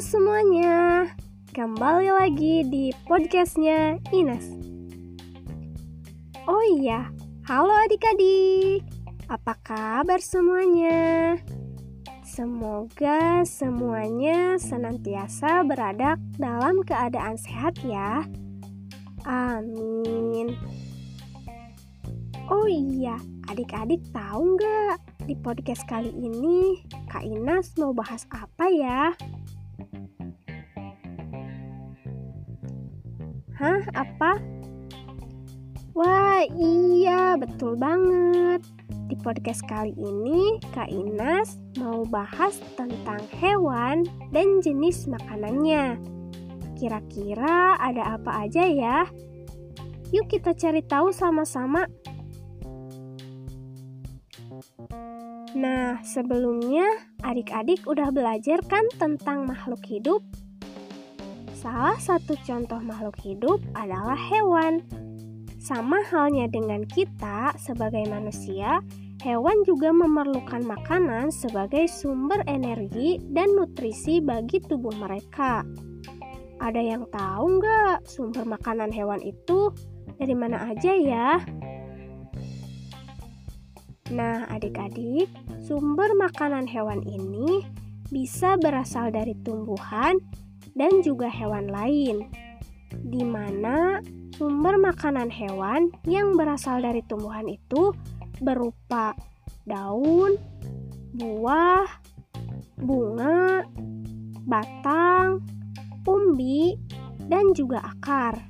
semuanya, kembali lagi di podcastnya Ines. Oh iya, halo adik-adik, apa kabar semuanya? Semoga semuanya senantiasa berada dalam keadaan sehat ya. Amin. Oh iya, adik-adik tahu nggak di podcast kali ini Kak Inas mau bahas apa ya? Hah, apa? Wah, iya, betul banget. Di podcast kali ini, Kak Inas mau bahas tentang hewan dan jenis makanannya. Kira-kira ada apa aja ya? Yuk kita cari tahu sama-sama. Nah, sebelumnya adik-adik udah belajar kan tentang makhluk hidup? Salah satu contoh makhluk hidup adalah hewan. Sama halnya dengan kita sebagai manusia, hewan juga memerlukan makanan sebagai sumber energi dan nutrisi bagi tubuh mereka. Ada yang tahu nggak sumber makanan hewan itu dari mana aja ya? Nah, adik-adik, sumber makanan hewan ini bisa berasal dari tumbuhan dan juga hewan lain, di mana sumber makanan hewan yang berasal dari tumbuhan itu berupa daun, buah, bunga, batang, umbi, dan juga akar.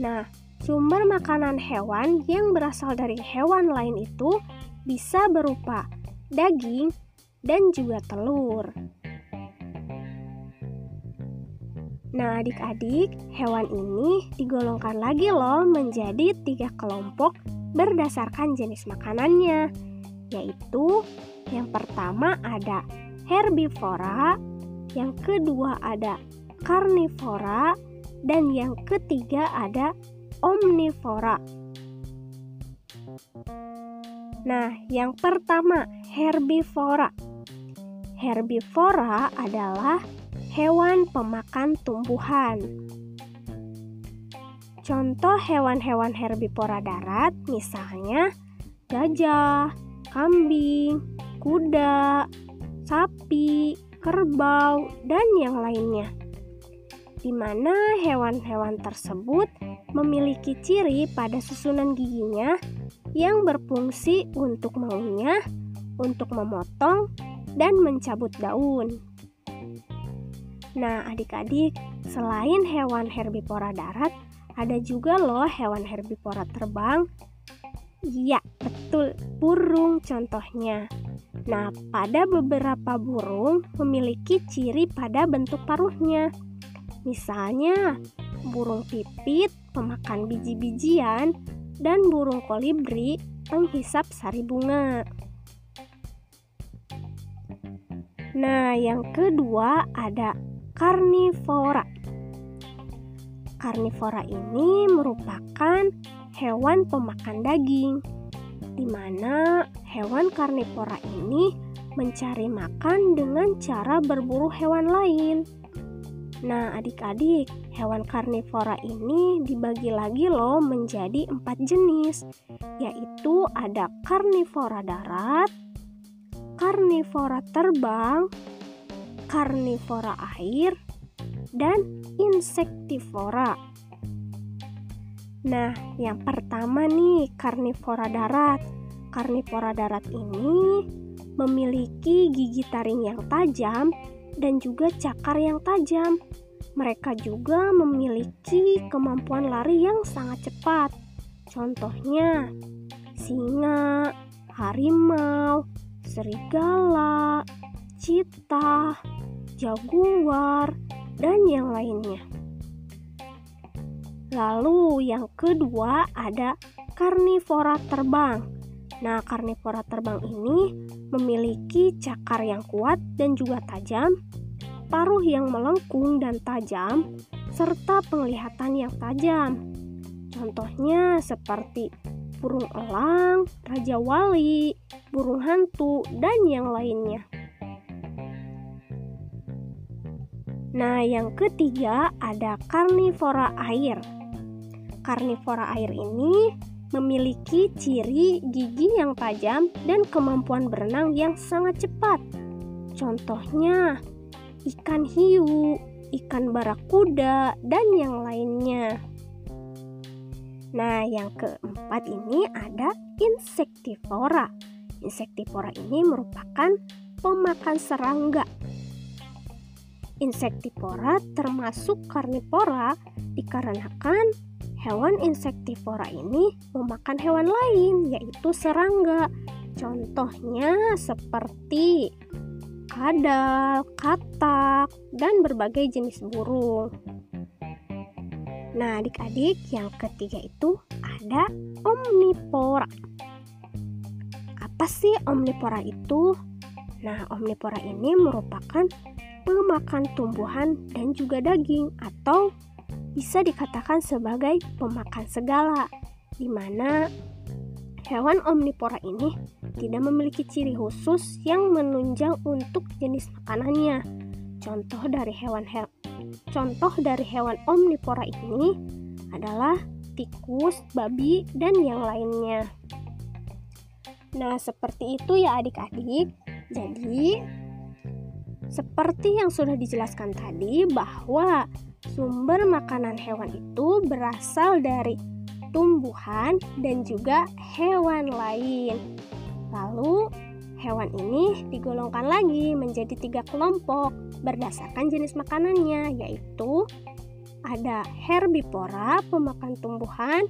Nah, Sumber makanan hewan yang berasal dari hewan lain itu bisa berupa daging dan juga telur. Nah, adik-adik, hewan ini digolongkan lagi loh menjadi tiga kelompok berdasarkan jenis makanannya, yaitu yang pertama ada herbivora, yang kedua ada karnivora, dan yang ketiga ada omnivora. Nah, yang pertama, herbivora. Herbivora adalah hewan pemakan tumbuhan. Contoh hewan-hewan herbivora darat misalnya gajah, kambing, kuda, sapi, kerbau, dan yang lainnya. Di mana hewan-hewan tersebut memiliki ciri pada susunan giginya yang berfungsi untuk mengunyah, untuk memotong, dan mencabut daun. Nah, adik-adik, selain hewan herbivora darat, ada juga loh hewan herbivora terbang. Iya, betul, burung contohnya. Nah, pada beberapa burung memiliki ciri pada bentuk paruhnya. Misalnya, burung pipit pemakan biji-bijian, dan burung kolibri penghisap sari bunga. Nah, yang kedua ada karnivora. Karnivora ini merupakan hewan pemakan daging, di mana hewan karnivora ini mencari makan dengan cara berburu hewan lain. Nah, adik-adik, hewan karnivora ini dibagi lagi loh menjadi empat jenis, yaitu ada karnivora darat, karnivora terbang, karnivora air, dan insektivora. Nah, yang pertama nih, karnivora darat. Karnivora darat ini memiliki gigi taring yang tajam dan juga cakar yang tajam. Mereka juga memiliki kemampuan lari yang sangat cepat. Contohnya, singa, harimau, serigala, cita, jaguar, dan yang lainnya. Lalu yang kedua ada karnivora terbang. Nah, karnivora terbang ini memiliki cakar yang kuat dan juga tajam, paruh yang melengkung dan tajam, serta penglihatan yang tajam. Contohnya seperti burung elang, raja wali, burung hantu, dan yang lainnya. Nah, yang ketiga ada karnivora air. Karnivora air ini memiliki ciri gigi yang tajam dan kemampuan berenang yang sangat cepat. Contohnya, ikan hiu, ikan barakuda, dan yang lainnya. Nah, yang keempat ini ada insektivora. Insektivora ini merupakan pemakan serangga Insektivora termasuk karnivora dikarenakan hewan insektivora ini memakan hewan lain yaitu serangga. Contohnya seperti kadal, katak, dan berbagai jenis burung. Nah, adik-adik, yang ketiga itu ada omnivora. Apa sih omnivora itu? Nah, omnivora ini merupakan pemakan tumbuhan dan juga daging atau bisa dikatakan sebagai pemakan segala di mana hewan omnivora ini tidak memiliki ciri khusus yang menunjang untuk jenis makanannya. Contoh dari hewan he contoh dari hewan omnivora ini adalah tikus, babi, dan yang lainnya. Nah, seperti itu ya adik-adik. Jadi, seperti yang sudah dijelaskan tadi bahwa sumber makanan hewan itu berasal dari tumbuhan dan juga hewan lain. Lalu hewan ini digolongkan lagi menjadi tiga kelompok berdasarkan jenis makanannya yaitu ada herbivora pemakan tumbuhan,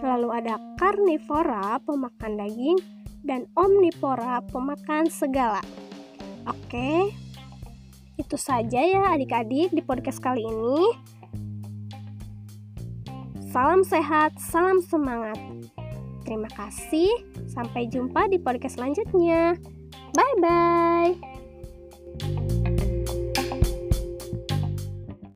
lalu ada karnivora pemakan daging, dan omnivora pemakan segala. Oke, itu saja ya adik-adik di podcast kali ini. Salam sehat, salam semangat. Terima kasih, sampai jumpa di podcast selanjutnya. Bye bye.